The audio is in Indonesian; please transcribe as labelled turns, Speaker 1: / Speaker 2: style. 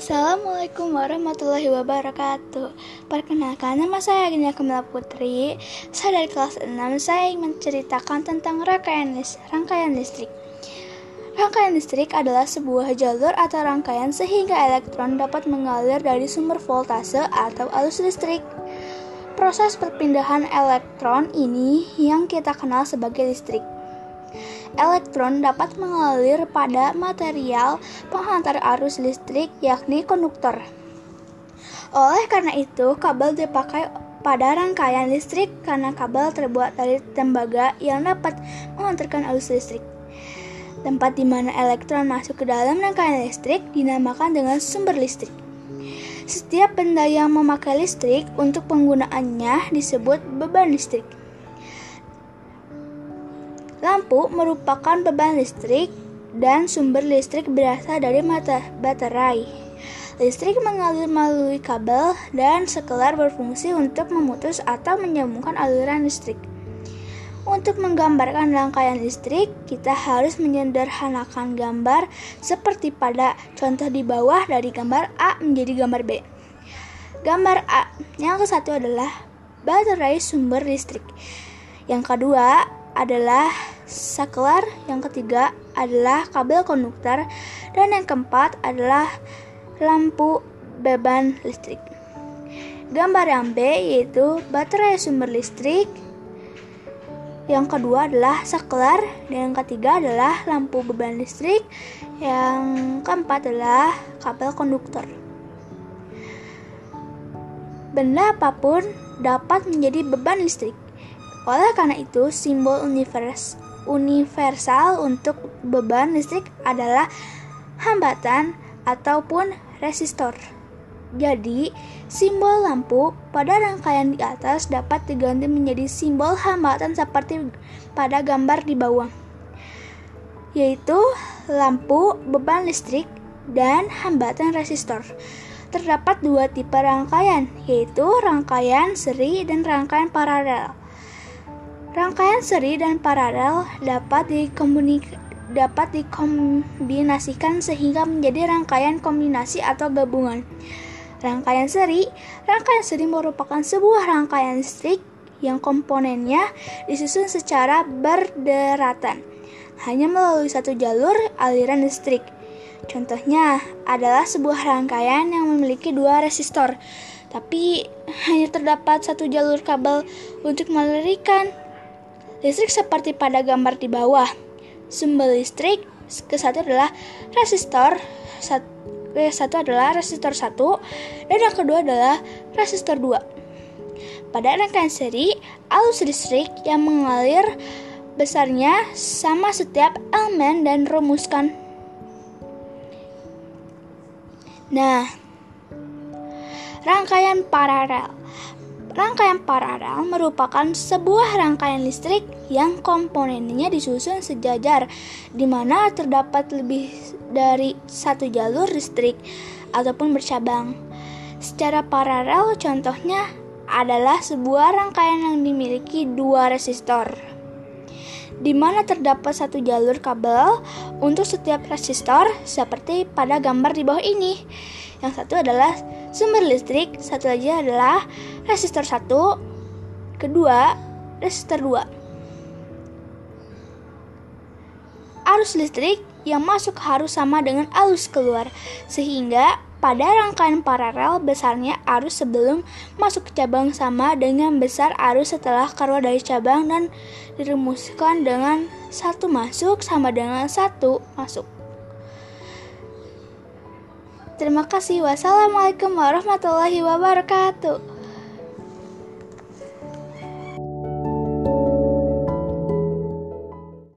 Speaker 1: Assalamualaikum warahmatullahi wabarakatuh. Perkenalkan nama saya Agnia Kamila Putri. Saya dari kelas 6 Saya ingin menceritakan tentang rangkaian, list rangkaian listrik. Rangkaian listrik adalah sebuah jalur atau rangkaian sehingga elektron dapat mengalir dari sumber voltase atau arus listrik. Proses perpindahan elektron ini yang kita kenal sebagai listrik elektron dapat mengalir pada material penghantar arus listrik yakni konduktor. Oleh karena itu, kabel dipakai pada rangkaian listrik karena kabel terbuat dari tembaga yang dapat mengantarkan arus listrik. Tempat di mana elektron masuk ke dalam rangkaian listrik dinamakan dengan sumber listrik. Setiap benda yang memakai listrik untuk penggunaannya disebut beban listrik. Lampu merupakan beban listrik dan sumber listrik berasal dari mata baterai. Listrik mengalir melalui kabel dan sekelar berfungsi untuk memutus atau menyambungkan aliran listrik. Untuk menggambarkan rangkaian listrik, kita harus menyederhanakan gambar seperti pada contoh di bawah dari gambar A menjadi gambar B. Gambar A yang ke satu adalah baterai sumber listrik. Yang kedua adalah saklar, yang ketiga adalah kabel konduktor, dan yang keempat adalah lampu beban listrik. Gambar yang B yaitu baterai sumber listrik. Yang kedua adalah saklar, dan yang ketiga adalah lampu beban listrik. Yang keempat adalah kabel konduktor. Benda apa pun dapat menjadi beban listrik. Oleh karena itu, simbol univers, universal untuk beban listrik adalah hambatan ataupun resistor. Jadi, simbol lampu pada rangkaian di atas dapat diganti menjadi simbol hambatan seperti pada gambar di bawah, yaitu lampu beban listrik dan hambatan resistor. Terdapat dua tipe rangkaian, yaitu rangkaian seri dan rangkaian paralel. Rangkaian seri dan paralel dapat dapat dikombinasikan sehingga menjadi rangkaian kombinasi atau gabungan. Rangkaian seri, rangkaian seri merupakan sebuah rangkaian listrik yang komponennya disusun secara berderatan, hanya melalui satu jalur aliran listrik. Contohnya adalah sebuah rangkaian yang memiliki dua resistor, tapi hanya terdapat satu jalur kabel untuk melirikan Listrik seperti pada gambar di bawah. Sumber listrik ke satu adalah resistor, ke satu adalah resistor satu, dan yang kedua adalah resistor dua. Pada rangkaian seri, arus listrik yang mengalir besarnya sama setiap elemen dan rumuskan. Nah, rangkaian paralel Rangkaian paralel merupakan sebuah rangkaian listrik yang komponennya disusun sejajar, di mana terdapat lebih dari satu jalur listrik ataupun bercabang. Secara paralel, contohnya adalah sebuah rangkaian yang dimiliki dua resistor, di mana terdapat satu jalur kabel untuk setiap resistor, seperti pada gambar di bawah ini. Yang satu adalah sumber listrik, satu lagi adalah resistor 1, kedua resistor 2. Arus listrik yang masuk harus sama dengan arus keluar, sehingga pada rangkaian paralel besarnya arus sebelum masuk ke cabang sama dengan besar arus setelah keluar dari cabang dan dirumuskan dengan satu masuk sama dengan satu masuk. Terima kasih. Wassalamualaikum warahmatullahi wabarakatuh.